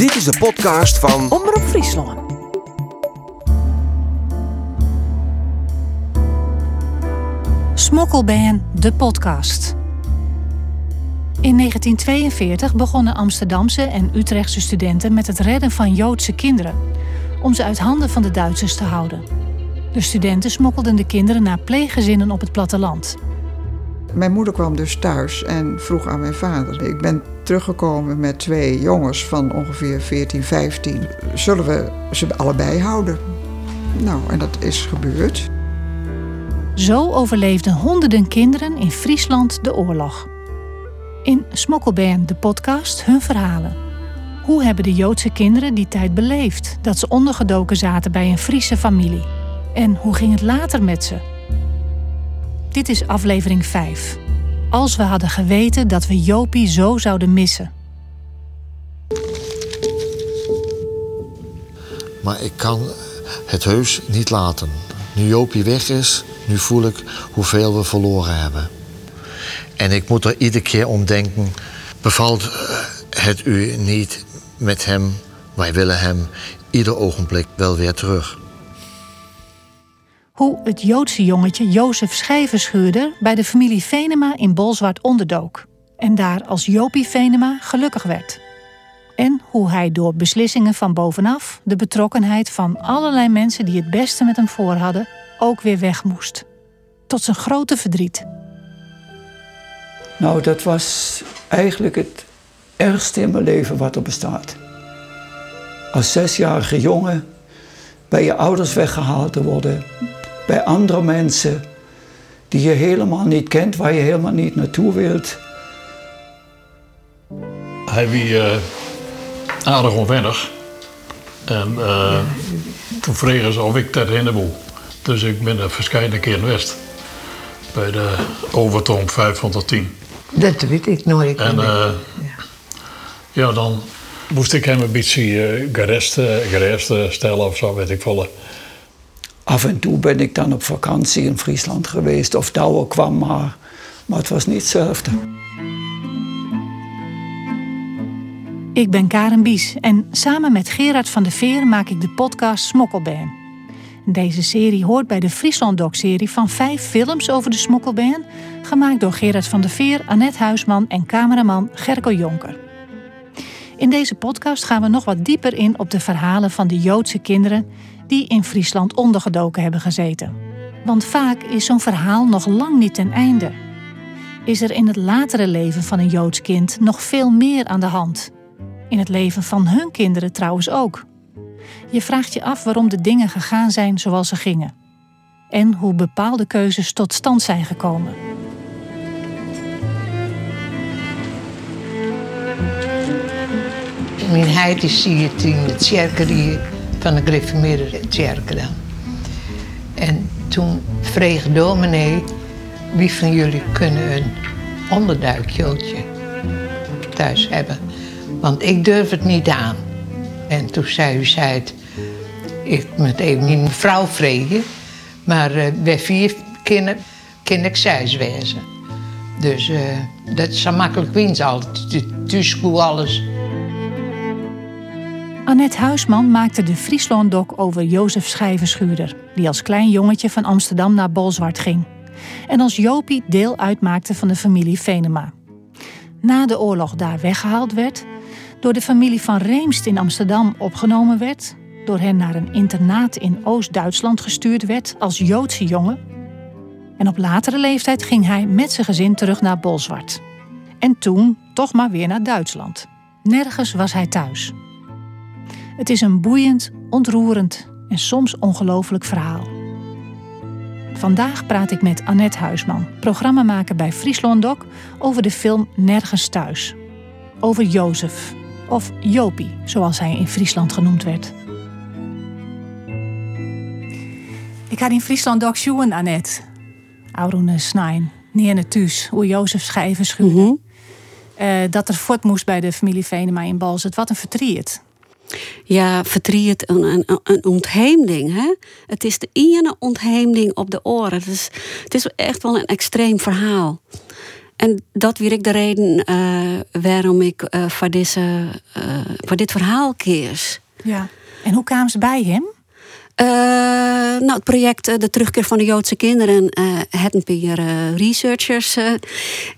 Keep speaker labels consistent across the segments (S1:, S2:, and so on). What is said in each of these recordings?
S1: Dit is de podcast van
S2: Omroep Friesland. Smokkelban, de podcast. In 1942 begonnen Amsterdamse en Utrechtse studenten met het redden van Joodse kinderen, om ze uit handen van de Duitsers te houden. De studenten smokkelden de kinderen naar pleeggezinnen op het platteland.
S3: Mijn moeder kwam dus thuis en vroeg aan mijn vader. Ik ben teruggekomen met twee jongens van ongeveer 14, 15. Zullen we ze allebei houden? Nou, en dat is gebeurd.
S2: Zo overleefden honderden kinderen in Friesland de oorlog. In Smokkelband, de podcast, hun verhalen. Hoe hebben de Joodse kinderen die tijd beleefd dat ze ondergedoken zaten bij een Friese familie? En hoe ging het later met ze? Dit is aflevering 5. Als we hadden geweten dat we Jopie zo zouden missen.
S4: Maar ik kan het heus niet laten. Nu Jopie weg is, nu voel ik hoeveel we verloren hebben. En ik moet er iedere keer om denken: bevalt eh, het u niet met hem? Wij willen hem ieder ogenblik wel weer terug.
S2: Hoe het Joodse jongetje Jozef Schijverschuurder bij de familie Venema in Bolzwart onderdook. En daar als Jopie Venema gelukkig werd. En hoe hij door beslissingen van bovenaf de betrokkenheid van allerlei mensen die het beste met hem voor hadden ook weer weg moest. Tot zijn grote verdriet.
S5: Nou, dat was eigenlijk het ergste in mijn leven wat er bestaat. Als zesjarige jongen bij je ouders weggehaald te worden, bij andere mensen die je helemaal niet kent, waar je helemaal niet naartoe wilt.
S6: Hij wie uh, aardig onwennig. En uh, toen vregen ze of ik dat in Dus ik ben er verschillende keer West. Bij de Overtoom 510.
S7: Dat weet ik nooit.
S6: En uh, ja. ja. dan moest ik hem een beetje uh, gerest, gerest stellen of zo, weet ik veel.
S5: Af en toe ben ik dan op vakantie in Friesland geweest of Douwe kwam maar. Maar het was niet hetzelfde.
S2: Ik ben Karen Bies en samen met Gerard van der Veer maak ik de podcast Smokkelbaan. Deze serie hoort bij de Friesland Doc-serie van vijf films over de Smokkelbaan, gemaakt door Gerard van der Veer, Annette Huisman en cameraman Gerco Jonker. In deze podcast gaan we nog wat dieper in op de verhalen van de Joodse kinderen die in Friesland ondergedoken hebben gezeten. Want vaak is zo'n verhaal nog lang niet ten einde. Is er in het latere leven van een Joods kind nog veel meer aan de hand? In het leven van hun kinderen trouwens ook. Je vraagt je af waarom de dingen gegaan zijn zoals ze gingen. En hoe bepaalde keuzes tot stand zijn gekomen.
S7: Mijn heid is hier in het cirkel van de gereformeerde kerk dan. En toen vreeg dominee, wie van jullie kunnen een onderduikjootje thuis hebben? Want ik durf het niet aan. En toen zei u, zei het, ik moet even niet mevrouw vregen, maar uh, wij vier kinderen, kan ik zes wezen. Dus uh, dat is zo makkelijk winst altijd. Thuis alles.
S2: Annette Huisman maakte de Friesland-doc over Jozef Schijverschuurder... die als klein jongetje van Amsterdam naar Bolzwart ging. En als Jopie deel uitmaakte van de familie Venema. Na de oorlog daar weggehaald werd... door de familie van Reemst in Amsterdam opgenomen werd... door hen naar een internaat in Oost-Duitsland gestuurd werd als Joodse jongen... en op latere leeftijd ging hij met zijn gezin terug naar Bolzwart. En toen toch maar weer naar Duitsland. Nergens was hij thuis... Het is een boeiend, ontroerend en soms ongelooflijk verhaal. Vandaag praat ik met Annette Huisman, programmamaker bij Friesland Doc, over de film Nergens Thuis. Over Jozef, of Jopie, zoals hij in Friesland genoemd werd. Ik had in Friesland Doc Annette. Aurone Snijn, neer naar thuis, hoe Jozef schijven schuurde. Mm dat er voort moest bij de familie Venema in Balzet. Wat een verdriet
S8: ja, verdriet, een, een, een ontheemding. Hè? Het is de ene ontheemding op de oren. Het is, het is echt wel een extreem verhaal. En dat weer ik de reden uh, waarom ik uh, voor, deze, voor dit verhaal kies.
S2: Ja. En hoe kwamen ze bij hem?
S8: Nou, het project De Terugkeer van de Joodse Kinderen het een paar researchers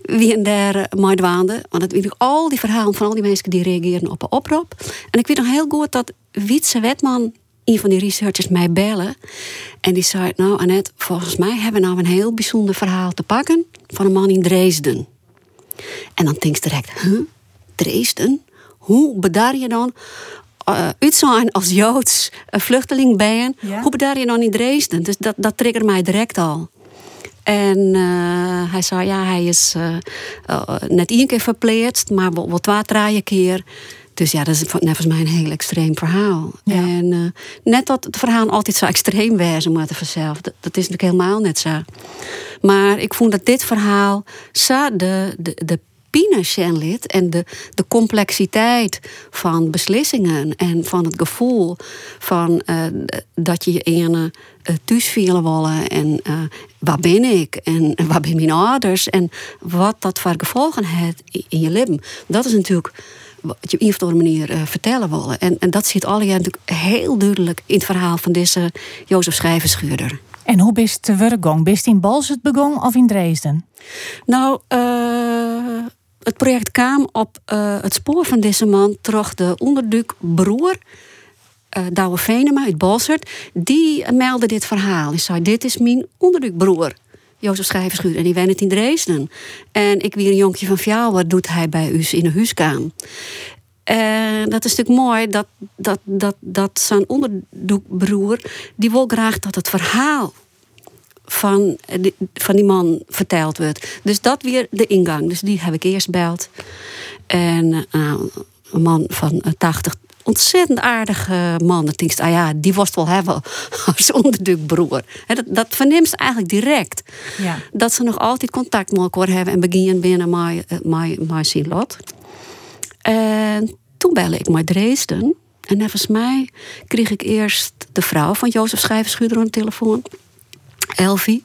S8: wie en maar waanden. Want het weet al die verhalen van al die mensen die reageren op een oproep. En ik weet nog heel goed dat Wietse Wetman een van die researchers mij bellen. En die zei, nou Annette, volgens mij hebben we nou een heel bijzonder verhaal te pakken van een man in Dresden. En dan denk je direct, huh? Dresden? Hoe bedar je dan uh, zijn als Joods uh, vluchteling ben? Hoe bedar je dan in Dresden? Dus dat, dat triggerde mij direct al. En uh, hij zei, ja, hij is net één keer verpleegd, maar wel, wel twee, drie keer dus ja, dat is volgens mij een heel extreem verhaal. En net dat het verhaal altijd zo extreem wezen moet vanzelf. Dat, dat is natuurlijk helemaal net zo. Maar ik vond dat dit verhaal zo de, de, de lid en de, de complexiteit van beslissingen en van het gevoel van uh, dat je je ene uh, thuis willen en uh, waar ben ik en, en waar ben mijn ouders en wat dat voor gevolgen heeft in je leven. Dat is natuurlijk wat je op een of andere manier uh, vertellen willen. En, en dat zit alle natuurlijk heel duidelijk in het verhaal van deze Jozef Schrijverschuurder.
S2: En hoe bist het te werk Bist in Balzet begon of in Dresden?
S8: Nou, uh, het project kwam op uh, het spoor van deze man terug de onderduk broer. Uh, Douwe Venema uit Balzert, die meldde dit verhaal. en zei: Dit is mijn onderdukbroer. Jozef Schrijverschuur. En die woont in Dresden. En ik weer een jonkje van jou, wat doet hij bij u in de huiskamer? En dat is natuurlijk mooi dat, dat, dat, dat zijn die wil graag dat het verhaal van die, van die man verteld wordt. Dus dat weer de ingang. Dus die heb ik eerst beld. En uh, een man van 80, ontzettend aardige man. Dat denk ah ja, die was wel hebben als onderdukbroer. Dat, dat verneemt ze eigenlijk direct. Ja. Dat ze nog altijd contact met elkaar hebben en beginnen binnen mijn, eh, mijn, mijn zien lot. En toen belde ik naar Dresden. En volgens mij kreeg ik eerst de vrouw van Jozef Schrijverschuurder aan de telefoon. Elfie.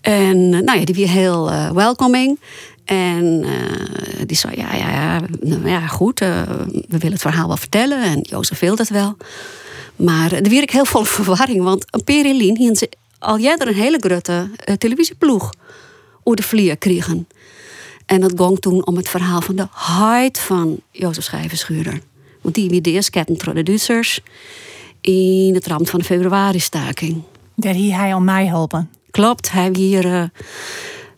S8: En eh, nou ja, die weer heel uh, welcoming. En uh, die zei, ja, ja, ja, nou ja goed, we willen het verhaal wel vertellen. En Jozef wil dat wel. Maar er werd ik heel vol verwarring. Want Perilien hier ze al jij er een hele grote televisieploeg over de vlier kregen. En dat ging toen om het verhaal van de height van Jozef Schrijverschuurder. Want die wie de eerste ketten Duitsers in het rand van de februari-staking.
S2: Hier hij al mij helpen.
S8: Klopt, hij hier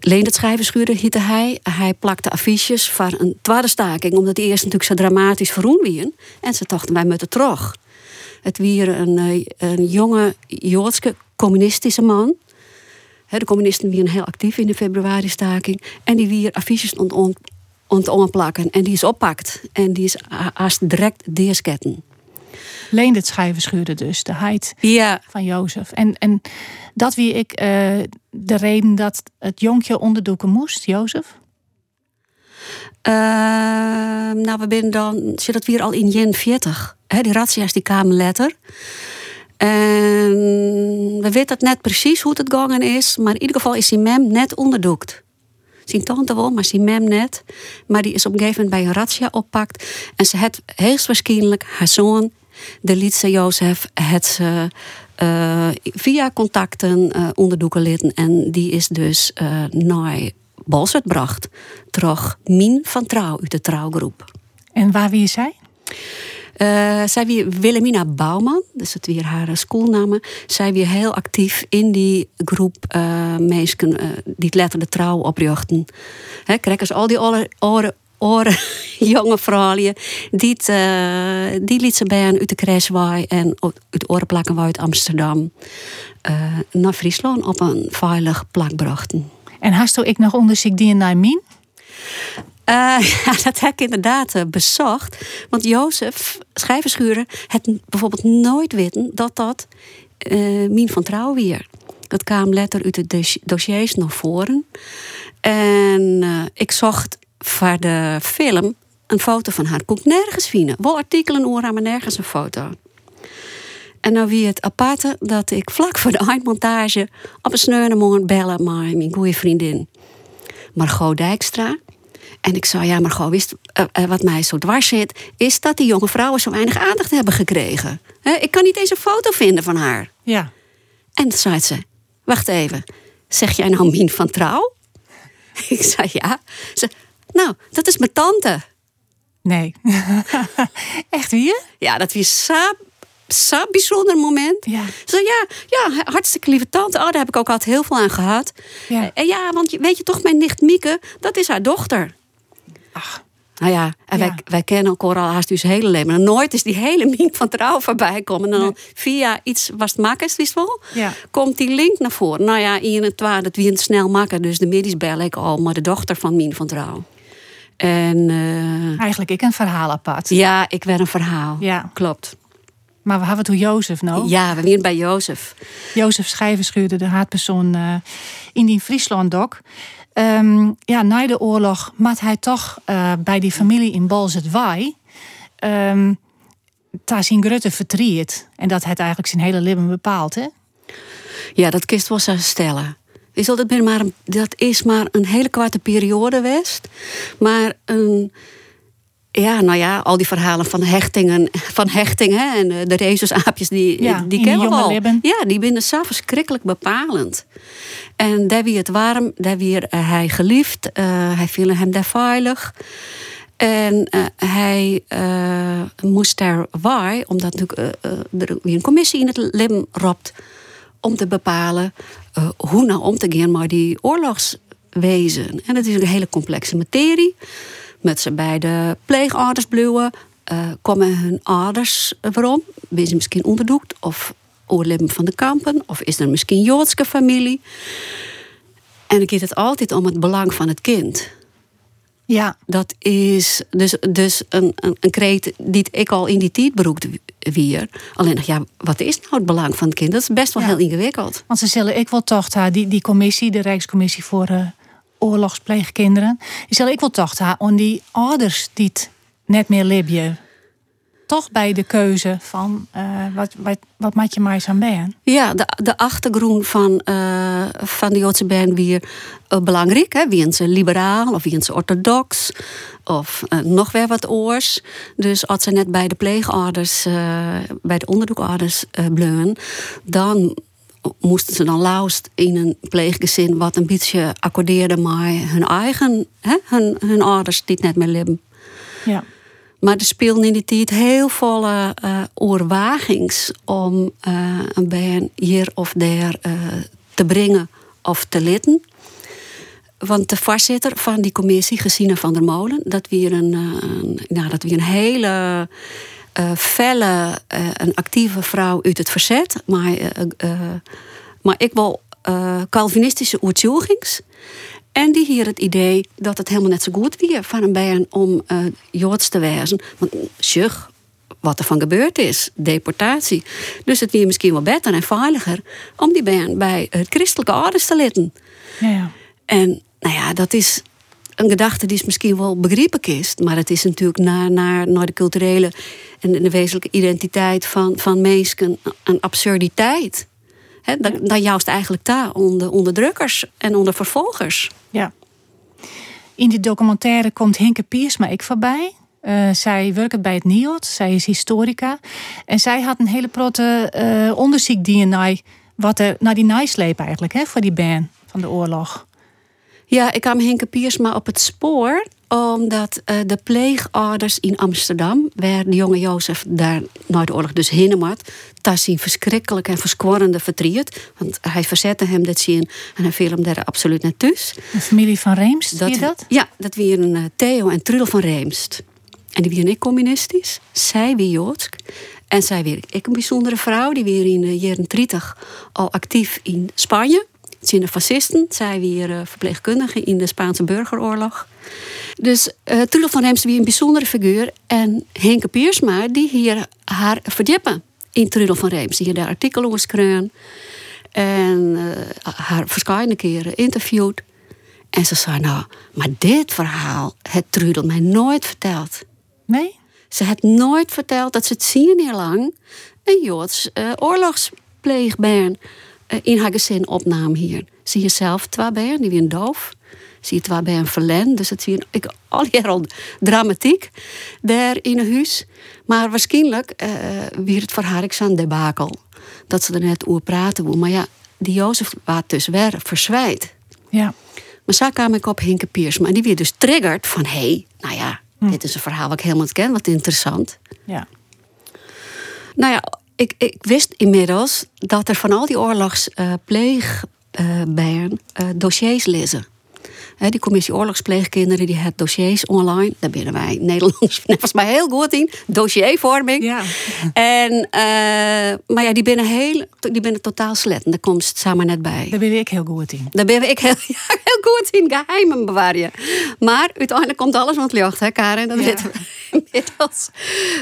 S8: Leendert Schrijverschuurder heette hij. Hij plakte affiches voor een tweede staking, omdat die eerst natuurlijk zo dramatisch verroen wien. En ze dachten, wij moeten terug. Het weer een, eh, een jonge Joodse communistische man. De communisten waren heel actief in de februari-staking. En die weer affiches ont, plakken. En die is oppakt. En die is haast direct deersketten.
S2: Leendert Schrijverschuurder dus, de heid
S8: ja.
S2: van Jozef. En, en dat wie ik uh, de reden dat het jonkje onderdoeken moest, Jozef?
S8: Uh, nou, we zijn dan, zit dat weer al in jen 40. Hè, die razzia's die kwamen letter. En we weten het net precies hoe het gegaan is, maar in ieder geval is die mem net onderdoekt. Zijn tante wel, maar zijn mem net. Maar die is op een gegeven moment bij een razzia oppakt. En ze had waarschijnlijk haar zoon, de Lietse Jozef, het ze uh, via contacten uh, onderdoeken litten. En die is dus uh, naar Balzert gebracht. Terug Min van Trouw uit de trouwgroep.
S2: En waar wie is zij?
S8: Uh, zij wie Willemina Bouwman, dus het weer haar schoolnamen. Zij weer heel actief in die groep uh, mensen uh, die het letterlijk trouw oprichten. Hè, krijgen al die oren, oren jonge vrouwen die, uh, die liet ze bij uit de en uit oren plakken uit Amsterdam uh, naar Friesland op een veilig plak brachten.
S2: En hast ik nog onderzoek die in Nijmien?
S8: Uh, ja, dat heb ik inderdaad uh, bezocht. Want Jozef, schrijverschuren, het bijvoorbeeld nooit weten dat dat Mien van Trouw weer. Dat kwam letter uit de dossiers naar voren. En ik zocht voor de film een foto van haar. Kon ik nergens vinden. Wel artikelen over, maar nergens een foto. En dan wie het aparte dat ik vlak voor de eindmontage op een sneurde morgen bellen met mijn goede vriendin. Margot Dijkstra. En ik zei, ja, Margot, wist, uh, uh, wat mij zo dwars zit... is dat die jonge vrouwen zo weinig aandacht hebben gekregen. He, ik kan niet eens een foto vinden van haar.
S2: Ja.
S8: En toen zei ze, wacht even, zeg jij nou Mien van Trouw? Ik zei, ja. Ze, nou, dat is mijn tante.
S2: Nee. Echt wie?
S8: Ja, dat was zo, zo bijzonder moment.
S2: Ja.
S8: Zo, ja, ja, hartstikke lieve tante. Oh, daar heb ik ook altijd heel veel aan gehad.
S2: Ja.
S8: En ja, want weet je toch, mijn nicht Mieke, dat is haar dochter.
S2: Ach.
S8: Nou ja, en
S2: Ja.
S8: Wij, wij kennen elkaar al haast dus hele leven. En nooit is die hele Mien van Trouw voorbij komen. En dan via iets was het makkers, wist wel,
S2: Ja.
S8: komt die link naar voren. Nou ja, in het waar dat wie het snel maken. Dus de middies bel ik al, maar de dochter van Mien van Trouw. En eh,
S2: Eigenlijk ik een verhaal apart.
S8: ja, ik werd een verhaal.
S2: Ja.
S8: Klopt.
S2: Maar we hebben toen Jozef nou.
S8: Ja, we waren bij Jozef.
S2: Jozef Schijverschuurde, de haatpersoon eh, in die Friesland ook. Ehm, ja, na de oorlog maat hij toch eh, bij die familie in Balzet Waai. ehm daar zijn Grutte vertriet. En dat het eigenlijk zijn hele leven bepaalt, hè?
S8: Ja, dat kist wel zo stellen. Is dat, het maar dat is maar een hele kwarte periode geweest. Maar een, ja, nou ja, al die verhalen van hechtingen, van hechting hè, en eh, de rezusaapjes, die,
S2: Ja,
S8: die kennen we al.
S2: libben.
S8: Ja, die binnen zo verschrikkelijk bepalend. En daar wie het warm, daar weer eh, hij geliefd, eh, hij viel hem daar veilig. En hij moest daar waar, omdat natuurlijk er weer een commissie in het lim ropt om te bepalen eh, hoe nou om te gaan met die oorlogswezen. En het is een hele complexe materie. Met ze bij de pleegouders bluwen, eh, komen hun ouders waarom? Ben ze misschien onderdoekt of oorleben van de kampen? Of is er misschien Joodse familie? En dan gaat het altijd om het belang van het kind.
S2: Ja,
S8: Dat is dus, dus een, een, een kreet die ik al in die tijd beroemd weer. Alleen nog, ja, wat is nou het belang van het kind? Dat is best wel
S2: Ja.
S8: heel ingewikkeld.
S2: want ze zullen ik wel toch die, die commissie, de Rijkscommissie voor eh, oorlogspleegkinderen. Die zullen ik wel toch om die ouders die het net meer libje. Toch bij de keuze van eh, wat, wat, wat maak je maar eens aan ben.
S8: Ja, de, de achtergrond van, eh, van de Joodse band weer eh, belangrijk. Hè? Wie ze liberaal of wie ze orthodox of nog weer wat oors. Dus als ze net bij de pleegouders, eh, bij de onderdoekouders eh bleun, dan moesten ze dan laust in een pleeggezin wat een beetje accordeerde met hun eigen, hè? Hun, hun ouders die het net meer leven.
S2: Ja.
S8: Maar er speelden in die tijd heel volle eh oorwagings om eh, een band hier of daar eh, te brengen of te litten. Want de voorzitter van die commissie, Gesine van der Molen, dat weer een, eh, nou, dat weer een hele eh, felle, eh, een actieve vrouw uit het verzet. Maar, eh, eh, maar ik wil eh, Calvinistische oertjogings. En die hier het idee dat het helemaal net zo goed weer van een band om eh Joods te wezen. Want sjuch, wat er van gebeurd is, deportatie. Dus het weer misschien wel beter en veiliger om die band bij het christelijke ouders te litten.
S2: Ja, ja.
S8: En nou ja, dat is een gedachte die is misschien wel begrepen is. Maar het is natuurlijk naar, naar, naar de culturele en de wezenlijke identiteit van, van mensen een absurditeit. He, dan, dan juist eigenlijk daar onder onderdrukkers en onder vervolgers.
S2: Ja. In die documentaire komt Hinke Piersma ik voorbij. Eh, zij werkt bij het NIOD, zij is historica. En zij had een hele grote eh onderzoek die naar, wat er, naar die nijsleep eigenlijk, hè, voor die band van de oorlog.
S8: Ja, ik kwam Henke Piersma op het spoor omdat eh, de pleegouders in Amsterdam, waar de jonge Jozef daar na de oorlog dus heen dat zien verschrikkelijk en verskorrende verdriet. Want hij verzette hem dat zien en hij viel hem daar absoluut net thuis.
S2: De familie van Reemst, zie je dat?
S8: Ja, dat waren eh, Theo en Trudel van Reemst. En die waren ik communistisch, zij weer Joods. En zij weer ik een bijzondere vrouw, die weer in de jaren 30 al actief in Spanje. Het zijn de fascisten, zij weer eh, verpleegkundige in de Spaanse burgeroorlog. Dus uh, Trudel van Reemst weer een bijzondere figuur. En Henke Piersma, die hier haar verdiepen in Trudel van Reemst. Die hier daar artikelen over schreeuwen. En eh, haar verschillende keren interviewd. En ze zei, nou, maar dit verhaal heeft Trudel mij nooit verteld.
S2: Nee?
S8: Ze heeft nooit verteld dat ze het tien jaar lang een Joods uh, oorlogspleegbaan uh, in haar gezin opnam hier. Ze hier zelf twee beren, die weer doof. Zie het waar bij een verlen. Dus het zie je ik, al hier al dramatiek daar in een huis. Maar waarschijnlijk uh, wie het voor haar ik zo'n debakel. Dat ze er net over praten wil. Maar ja, die Jozef was dus weer verzwijt.
S2: Ja.
S8: Maar zo kwam ik op Hinke Piersma. En die weer dus triggerd van... hé, hey, nou ja,
S2: Hm.
S8: dit is een verhaal wat ik helemaal niet ken. Wat interessant.
S2: Ja.
S8: Nou ja, ik, ik wist inmiddels dat er van al die oorlogspleegbijen uh, dossiers lezen. Die commissie oorlogspleegkinderen die heeft dossiers online. Daar binnen wij Nederlands volgens mij heel goed in. Dossiervorming.
S2: Ja.
S8: En, uh, maar ja, die binnen, heel, die binnen totaal slet. En daar komt het samen net bij.
S2: Daar ben ik heel goed in.
S8: Daar ben ik heel, ja, heel goed in. Geheimen bewaren. Maar uiteindelijk komt alles aan het licht, hè Karen? Dat
S2: Ja.
S8: weten we inmiddels.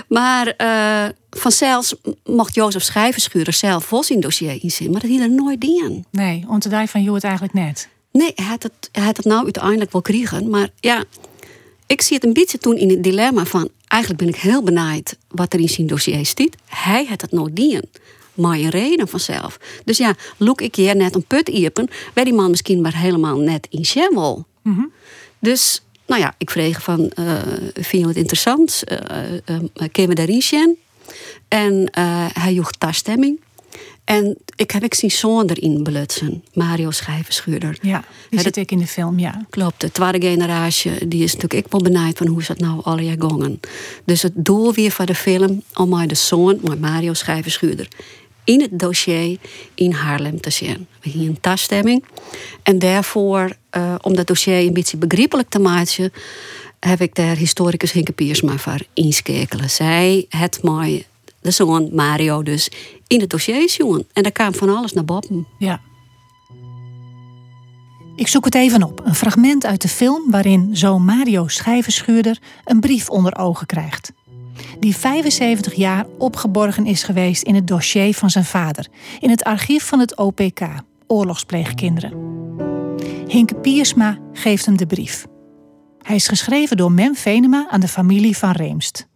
S8: Maar uh, vanzelfs mocht Jozef Schrijverschuurder zelf wel zijn dossier inzien. Maar dat hield er nooit in.
S2: Nee, want van jou het eigenlijk net.
S8: Nee, hij had, het, hij had het nou uiteindelijk wel kregen. Maar ja, ik zie het een beetje toen in het dilemma van... eigenlijk ben ik heel benaaid wat er in zijn dossier staat. Hij had het nooit dien. Maar een reden vanzelf. Dus ja, look ik hier net een put iepen... waar die man misschien maar helemaal net in Shemwell.
S2: Mhm.
S8: Dus, nou ja, ik vreeg van... Uh, vind je het interessant? Uh, uh, we daarin? En hij joeg stemming. En ik heb ik zien zoon erin belutsen. Mario Schijverschuurder.
S2: Ja, die zit ik in de film, ja.
S8: Klopt, de tweede generatie, die is natuurlijk ik wel benijd van hoe is dat nou alle gongen. Dus het doel weer van de film, om mij de zoon, maar Mario Schijverschuurder, in het dossier in Haarlem te zien. We hier een tasstemming. En daarvoor, uh, om dat dossier een beetje begrijpelijk te maken, heb ik daar historicus Hinke Piersma voor inschakelen. Zij het mij de zoon Mario dus in het dossier jongen. En daar kwam van alles naar boven.
S2: Ja. Ik zoek het even op. Een fragment uit de film waarin zoon Mario Schijverschuurder een brief onder ogen krijgt. Die 75 jaar opgeborgen is geweest in het dossier van zijn vader. In het archief van het OPK, Oorlogspleegkinderen. Hinke Piersma geeft hem de brief. Hij is geschreven door Mem Venema aan de familie van Reemst.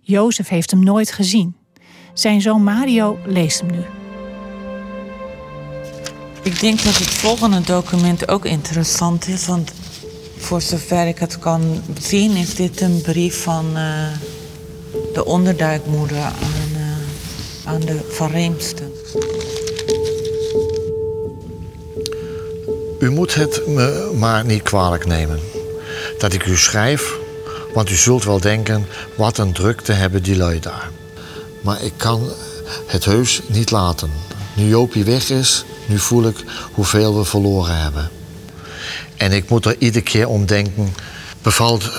S2: Jozef heeft hem nooit gezien. Zijn zoon Mario leest hem nu.
S1: Ik denk dat het volgende document ook interessant is, want voor zover ik het kan zien, is dit een brief van uh, de onderduikmoeder aan, uh, aan de Van Reemsten.
S4: U moet het me maar niet kwalijk nemen dat ik u schrijf, want u zult wel denken: wat een drukte hebben die lui daar. Maar ik kan het heus niet laten. Nu Jopie weg is, nu voel ik hoeveel we verloren hebben. En ik moet er iedere keer om denken: bevalt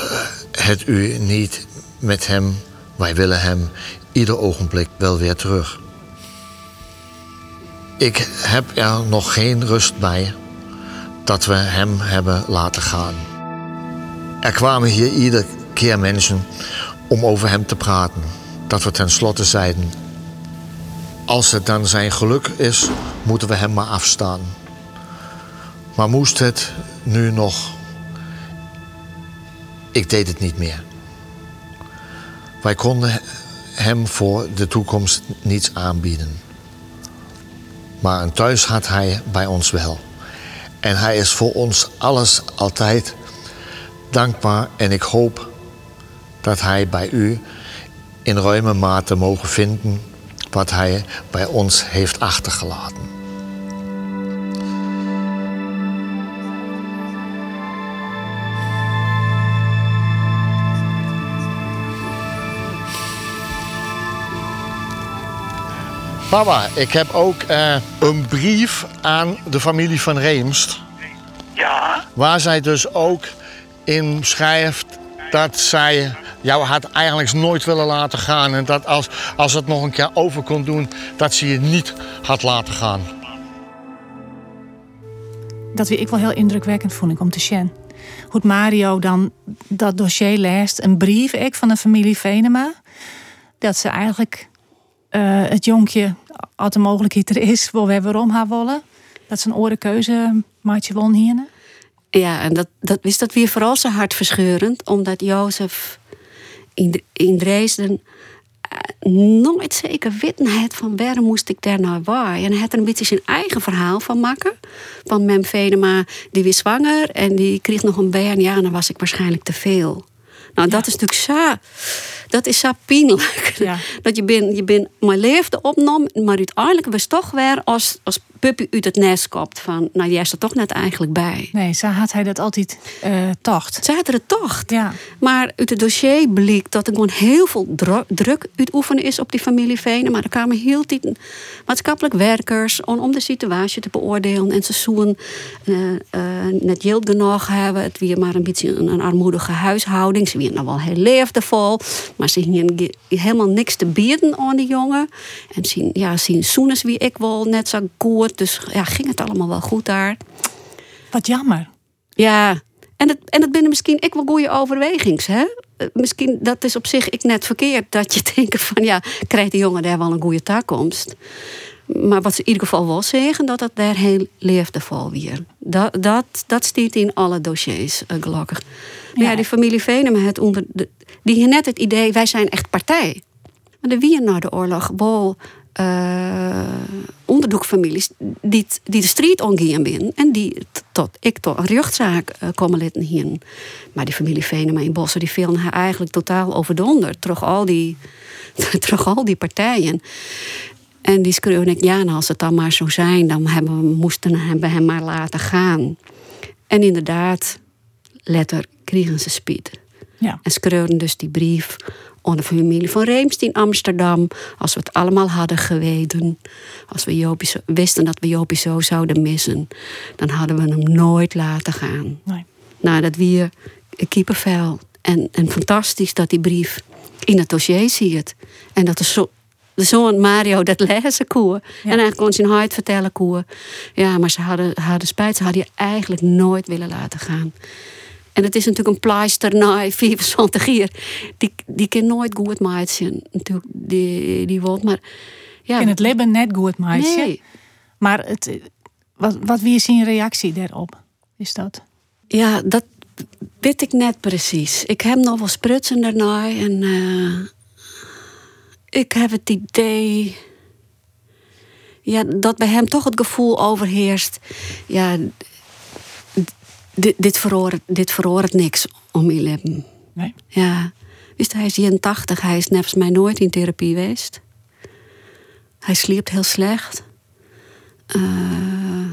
S4: het u niet met hem? Wij willen hem ieder ogenblik wel weer terug. Ik heb er nog geen rust bij dat we hem hebben laten gaan. Er kwamen hier iedere keer mensen om over hem te praten. Dat we tenslotte zeiden: Als het dan zijn geluk is, moeten we hem maar afstaan. Maar moest het nu nog. Ik deed het niet meer. Wij konden hem voor de toekomst niets aanbieden. Maar een thuis had hij bij ons wel. En hij is voor ons alles altijd dankbaar en ik hoop dat hij bij u in ruime mate mogen vinden wat hij bij ons heeft achtergelaten. Papa, ik heb ook uh, een brief aan de familie van Reemst.
S9: Ja?
S4: Waar zij dus ook in schrijft dat zij jou had eigenlijk nooit willen laten gaan. En dat als, als het nog een keer over kon doen, dat ze je niet had laten gaan.
S2: Dat wie ik wel heel indrukwekkend vond ik om te zien. Hoe Mario dan dat dossier leest, een brief ik van de familie Venema. Dat ze eigenlijk uh, het jonkje, als de mogelijkheid er is, wil we waarom haar willen. Dat ze een orenkeuze maatje won hier.
S8: Ja, en dat, dat is dat weer vooral zo hartverscheurend, omdat Jozef in, in Dresden nooit zeker het van waarom moest ik daar nou waar. En hij had er een beetje zijn eigen verhaal van maken. Van Mem Venema, die was zwanger en die kreeg nog een baan. Ja, dan was ik waarschijnlijk te veel. Nou, dat is natuurlijk zo, dat is zo pijnlijk.
S2: Ja.
S8: Dat je bent, je bent mijn leefde opnam, maar uiteindelijk was toch weer als, als puppy uit het nest kopt. Van, nou, jij is er toch net eigenlijk bij.
S2: Nee, zo had hij dat altijd eh tocht.
S8: Ze hadden het toch.
S2: Ja.
S8: Maar uit het dossier bleek dat er gewoon heel veel dru- druk uitoefenen is op die familie Venen. Maar er kwamen heel tijd maatschappelijk werkers om, om de situatie te beoordelen. En ze zoen eh, eh, net geld genoeg hebben. Het weer maar een beetje een, een armoedige huishouding. Ze waren nog wel heel leefdevol. Maar ze ge- helemaal niks te bieden aan die jongen. En zien, ja, zien zoeners wie ik wel net zo goed. Dus ja, ging het allemaal wel goed daar.
S2: Wat jammer.
S8: Ja, en het, en het binnen misschien ik wel goede overwegings. Hè? Eh, Misschien dat is op zich ik net verkeerd. Dat je denkt van ja, krijgt die jongen daar wel een goede toekomst. Maar wat ze in ieder geval wel zeggen, dat het daar heel leefdevol weer. Dat, dat, dat staat in alle dossiers, eh, gelukkig. Maar ja,
S2: Ja.
S8: die familie Venema, het onder, de, die net het idee, wij zijn echt partij. Maar er waren na de oorlog wel eh onderdoekfamilies die, die de street omgaan binnen en die tot ik tot een rechtszaak eh, komen litten hier. Maar die familie Venema in Bossen die vielen haar eigenlijk totaal overdonderd. Terug al die, terug al die partijen. En die schreeuwen ik, ja, nou, als het dan maar zo zijn, dan hebben we, moesten we hem maar laten gaan. En inderdaad, letter kregen ze spiet.
S2: Ja.
S8: En schreeuwden dus die brief de familie van Reems in Amsterdam. Als we het allemaal hadden geweten. Als we Jopie zo- wisten dat we Jopie zo zouden missen. Dan hadden we hem nooit laten gaan.
S2: Nee.
S8: Nou, dat weer kiepenvel. En, en fantastisch dat die brief in het dossier ziet. En dat de, zo, de zoon Mario dat lezen koe. En hij kon zijn hart vertellen koe. Ja, maar ze hadden, hadden spijt. Ze hadden je eigenlijk nooit willen laten gaan. En het is natuurlijk een pleister na 24 jaar. Die, die kan nooit goed maaien. Natuurlijk, die, die maar... Ja,
S2: In het leven net goed, meisje.
S8: Nee.
S2: Maar het, wat, wat wie is zijn reactie daarop? Is dat?
S8: Ja, dat weet ik net precies. Ik heb nog wel sprutsen daarna en eh, ik heb het idee ja, dat bij hem toch het gevoel overheerst. Ja, dit, dit, dit niks om leven.
S2: Nee.
S8: Ja, wist hij is 81, hij is nevens mij nooit in therapie geweest. Hij sliept heel slecht. Eh,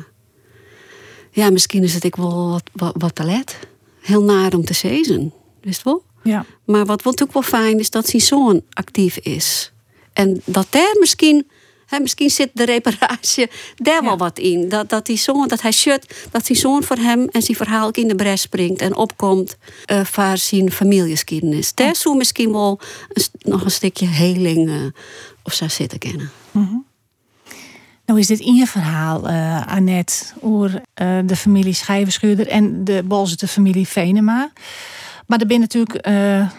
S8: ja, misschien is het ik wel wat, wat, wat. Heel naar om te zezen, wist wel?
S2: Ja.
S8: Maar wat wel natuurlijk wel fijn is dat zijn zoon actief is. En dat daar misschien, hè, misschien zit de reparatie daar wel wat in. Dat, dat die zoon, dat hij shut, dat zijn zoon voor hem en zijn verhaal in de bres springt en opkomt eh voor zijn familiegeschiedenis. Daar zou misschien wel een nog een stukje heling eh, of zou zitten kennen.
S2: Nou is dit in je verhaal, eh Annette, over de familie Schijverschuurder en de Bolzerte familie Venema. Maar er zijn natuurlijk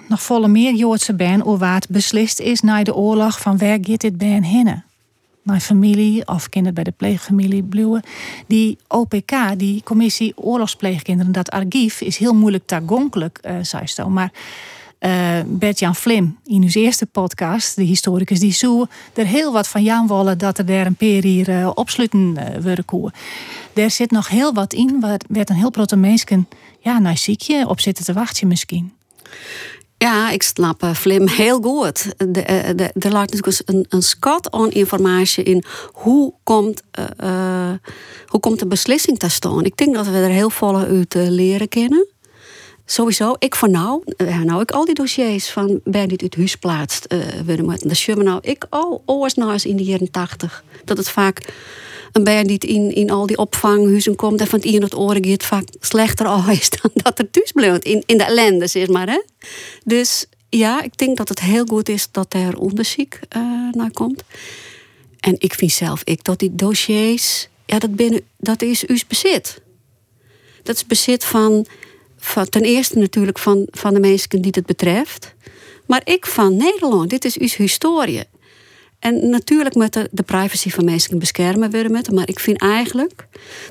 S2: nog volle meer Joodse ben over waar het beslist is na de oorlog van waar gaat dit ben hinnen. Naar familie of kinderen bij de pleegfamilie Bluwe. Die OPK, die commissie oorlogspleegkinderen, dat archief is heel moeilijk toegankelijk, eh zei ze. Maar eh Bert-Jan Vlim, in uw eerste podcast, de historicus, die zoe er heel wat van Jan willen dat er daar een peer hier eh, opsluiten eh worden koe. Daar zit nog heel wat in, waar werd een heel grote mensen ja, naar ziekje op zitten te wachten misschien.
S8: Ja, ik snap eh, Flim heel goed. De, eh, de, er ligt natuurlijk een, een schat aan informatie in hoe komt, eh, hoe komt de beslissing te staan. Ik denk dat we er heel veel uit leren kennen. Sowieso, ik van nou, eh, nou ik al die dossiers van ben dit uit huis plaatst worden moeten. Dat zie nou ik al oors nou eens in de jaren tachtig. Dat het vaak een die in, in al die opvanghuizen komt en van het tot het oren gaat vaak slechter al is dan dat er thuis blijft. In, in de ellende, zeg maar. Hè? Dus ja, ik denk dat het heel goed is dat er onderzoek eh, naar komt. En ik vind zelf ik dat die dossiers, ja, dat, binnen, dat is uw bezit. Dat is bezit van, ten eerste natuurlijk van, van de mensen die het betreft. Maar ik van Nederland, dit is uw historie. en natuurlijk moet de, de privacy van mensen beschermen worden. Met, maar ik vind eigenlijk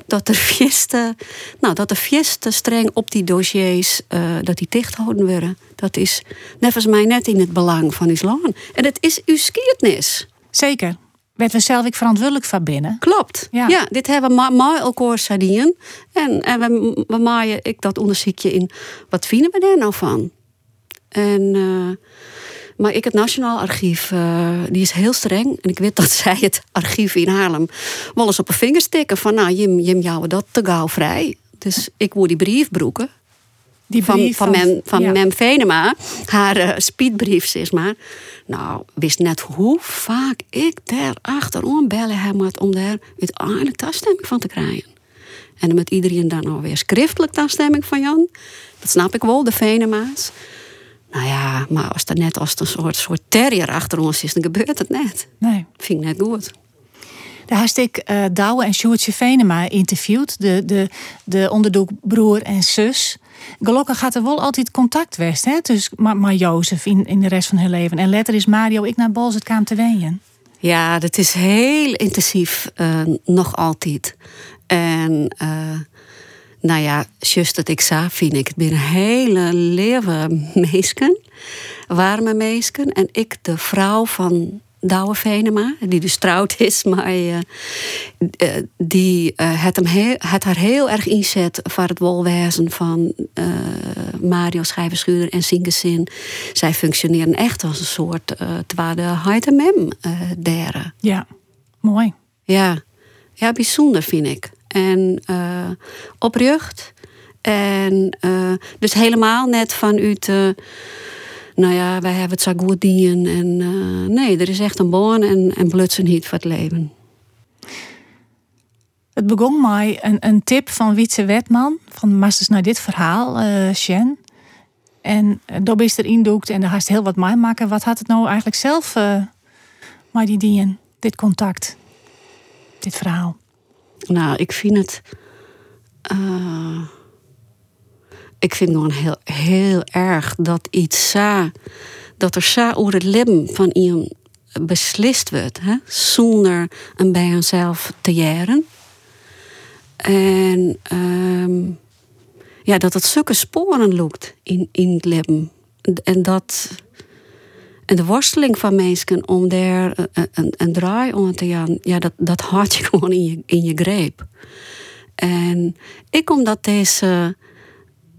S8: dat er fieste, nou, dat er fieste streng op die dossiers uh, dat die dicht houden worden. Dat is nevens mij net in het belang van uw land. En het is uw skiertnis.
S2: Zeker. Werd we zelf ik verantwoordelijk van binnen.
S8: Klopt. Ja, dit hebben we maar elkaar sadien. En, en we, we maaien ik dat onderzoekje in. Wat vinden we daar nou van? En... Uh, maar ik, het Nationaal Archief, uh, die is heel streng. En ik weet dat zij het archief in Haarlem wel eens op een vinger stikken. Van nou, Jim, Jim jou dat te gauw vrij. Dus ik word die brief broeken. Die brief van, van, Mem, van ja. Mem Venema, haar uh, speedbrief, zeg maar. Nou, wist net hoe vaak ik daar achterom bellen heb om daar uiteindelijk toestemming van te krijgen. En met iedereen dan alweer schriftelijk toestemming van Jan. Dat snap ik wel, de Venema's. Nou ja, maar als er net als een soort, soort terrier achter ons is, dan gebeurt het net.
S2: Nee.
S8: Vind ik net goed.
S2: Daar had ik uh, Douwe en Sjoerdje Venema interviewd. De, de, de onderdoekbroer en zus. Gelukkig gaat er wel altijd contact west. Hè? Dus, maar, maar in, in de rest van hun leven. En later is Mario ik naar Bols het kwam te wenen.
S8: Ja, dat is heel intensief. Uh, nog altijd. En... Uh, nou ja, juist dat ik zei, vind ik het binnen hele leven meesken. Warme meesken. En ik de vrouw van Douwe Venema, die dus trouwd is, maar uh, die uh, het, hem heel, het haar heel erg inzet voor het wolwezen van Mario Schrijverschuurder en Zin. Zij functioneren echt als een soort uh, tweede Heitemem derde.
S2: Ja, mooi.
S8: Ja. ja, bijzonder vind ik en oprucht. En dus helemaal net vanuit, uh, nou ja, wij hebben het zo goed dienen. En nee, er is echt een boon en, en blutsen niet voor het leven.
S2: Het begon mij een, een tip van Wietse Wetman. Van Masters naar dit verhaal, uh, Sjen. En daar is er indoekt en daar haast heel wat mij maken. Wat had het nou eigenlijk zelf, uh, maar die dien, dit contact, dit verhaal?
S8: Nou, ik vind het. Uh, ik vind gewoon heel, heel erg dat iets sa. dat er sa over het leven van iemand beslist wordt, hè, zonder een bij henzelf te jaren. En um, ja, dat het zulke sporen loopt in, in het leven. En dat. En de worsteling van mensen om daar een, een, een draai om te gaan, ja, dat, dat had je gewoon in je, in je greep. En ik, omdat deze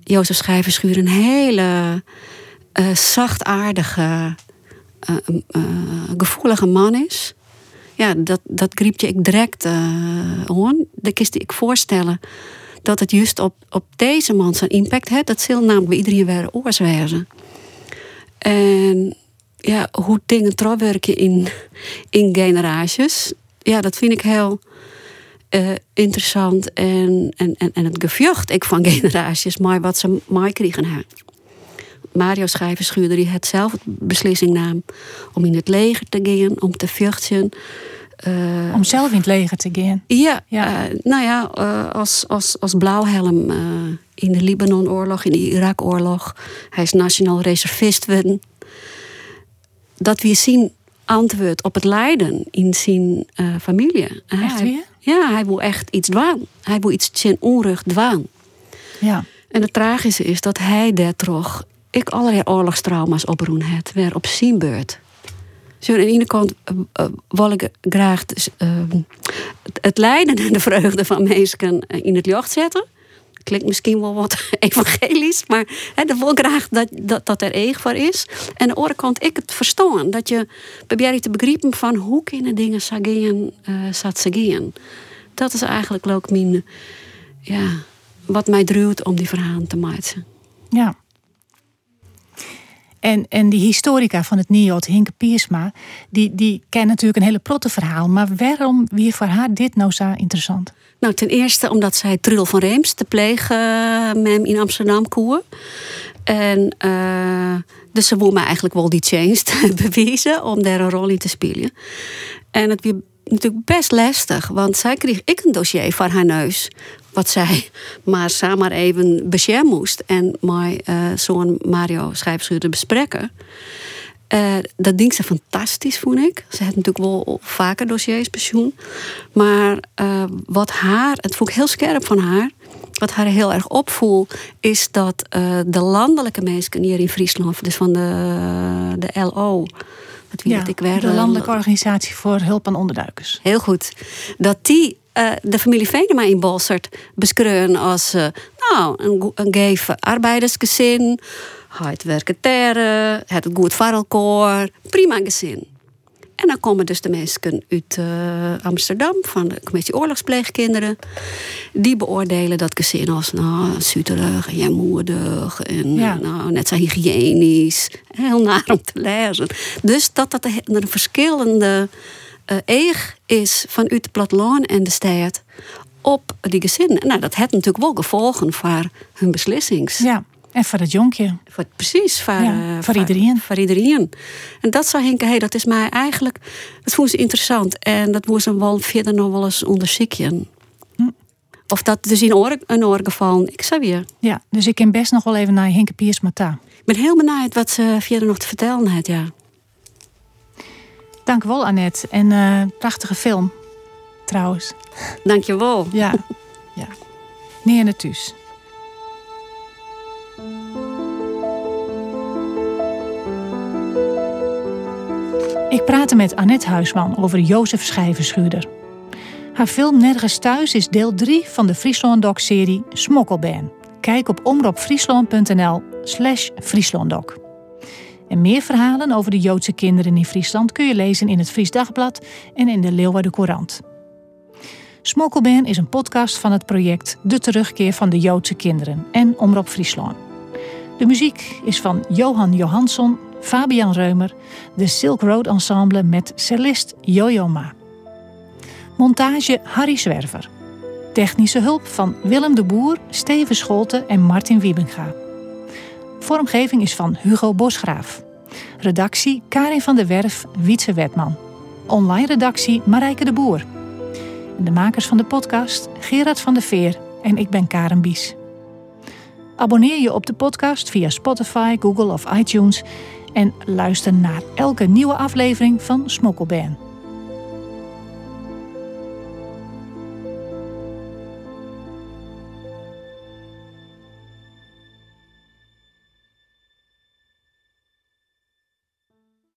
S8: Jozef Schrijverschuur een hele uh, zachtaardige, uh, uh, gevoelige man is, ja, dat, dat griepje ik direct aan. Dan kist ik voorstellen dat het juist op, op deze man zijn impact heeft. Dat zal namelijk bij iedereen weer oorswezen. En ja, hoe dingen trouwwerken in, in generaties. Ja, dat vind ik heel uh, interessant. En, en, en, en het gevucht ik van generaties, maar wat ze mij kregen. Mario Schrijverschuurder die het zelf beslissing nam om in het leger te gaan, om te vluchten.
S2: Uh, om zelf in het leger te gaan?
S8: Ja, ja. Uh, nou ja, uh, als, als, als blauwhelm in de Libanenoorlog, in de Irak-oorlog. Hij is nationaal reservist geworden dat we zien antwoord op het lijden in zijn familie.
S2: Echt weer?
S8: Ja, hij wil echt iets dwaan. Hij wil iets zijn onrug dwaan.
S2: Ja.
S8: En het tragische is dat hij daar toch ik allerlei oorlogstrauma's oproen het weer op zijn beurt. Zo, aan de ene kant uh, wil ik graag dus, uh, het lijden en de vreugde van mensen in het licht zetten klinkt misschien wel wat evangelisch, maar hè, dat wil graag dat, dat, dat er eeg voor is. En de ik het verstaan. Dat je probeert te begrijpen van hoe kunnen dingen sagen, uh, Dat is eigenlijk ook mijn, ja, wat mij druwt om die verhalen te maken.
S2: Ja. En, en die historica van het NIOT, Hinke Piersma, die, die kent natuurlijk een hele plotte verhaal. Maar waarom wie voor haar dit nou zo interessant?
S8: Nou, ten eerste omdat zij Trul van Reems, te plegen mem in Amsterdam koer. En uh, dus ze wil me eigenlijk wel die change bewijzen om daar een rol in te spelen. En het was natuurlijk best lastig, want zij kreeg ik een dossier van haar neus. Wat zij maar samen even beschermen moest en mij uh, zo'n Mario schrijfschuurder bespreken. Uh, dat ding ze fantastisch, vond ik. Ze had natuurlijk wel vaker dossiers pensioen. Maar uh, wat haar, het vond ik heel scherp van haar. Wat haar heel erg opvoel, is dat uh, de landelijke mensen hier in Friesland, dus van de, de LO,
S2: wat wie ja, ik werd, de Landelijke Organisatie voor Hulp aan Onderduikers.
S8: Heel goed. Dat die uh, de familie Venema in Bolsert beschreven als uh, nou, een, een arbeidersgezin het werken terre, het goed varelkoor, prima gezin. En dan komen dus de mensen uit uh, Amsterdam van de commissie oorlogspleegkinderen. Die beoordelen dat gezin als nou, zuterig en jamoedig en nou, net zo hygiënisch. Heel naar om te lezen. Dus dat dat een verschillende uh, eeg is van uit de platteland en de stad op die gezinnen. Nou, dat heeft natuurlijk wel gevolgen voor hun beslissings.
S2: Ja. En voor het jonkje.
S8: Voor, precies, voor,
S2: ja, voor, iedereen.
S8: Voor iedereen. En dat zou Henke, hey, dat is mij eigenlijk, dat vond ze interessant. En dat moest hem wel verder nog wel eens onderzoeken. Hm. Of dat dus in oor, een oorgeval, ik zou weer.
S2: Ja, dus ik ken best nog wel even naar Henke Piersmata.
S8: Ik ben heel benieuwd wat ze verder nog te vertellen heeft, ja.
S2: Dank wel, Annette. En uh, prachtige film, trouwens.
S8: Dank je wel.
S2: Ja. ja. Neer naar thuis. Ik praatte met Annette Huisman over Jozef Schijverschuurder. Haar film Nergens Thuis is deel 3 van de Friesland Doc-serie Smokkelban. Kijk op omroepfriesland.nl slash Frieslanddoc. En meer verhalen over de Joodse kinderen in Friesland kun je lezen in het Fries Dagblad en in de Leeuwarden Courant. Smokkelban is een podcast van het project De Terugkeer van de Joodse Kinderen en Omroep Friesland. De muziek is van Johan Johansson Fabian Reumer, de Silk Road Ensemble met cellist Jojo Ma. Montage Harry Zwerver. Technische hulp van Willem de Boer, Steven Scholten en Martin Wiebenga. Vormgeving is van Hugo Bosgraaf. Redactie Karin van der Werf, Wietse Wetman. Online redactie Marijke de Boer. de makers van de podcast Gerard van der Veer en ik ben Karen Bies. Abonneer je op de podcast via Spotify, Google of iTunes en luister naar elke nieuwe aflevering van Smokkelban.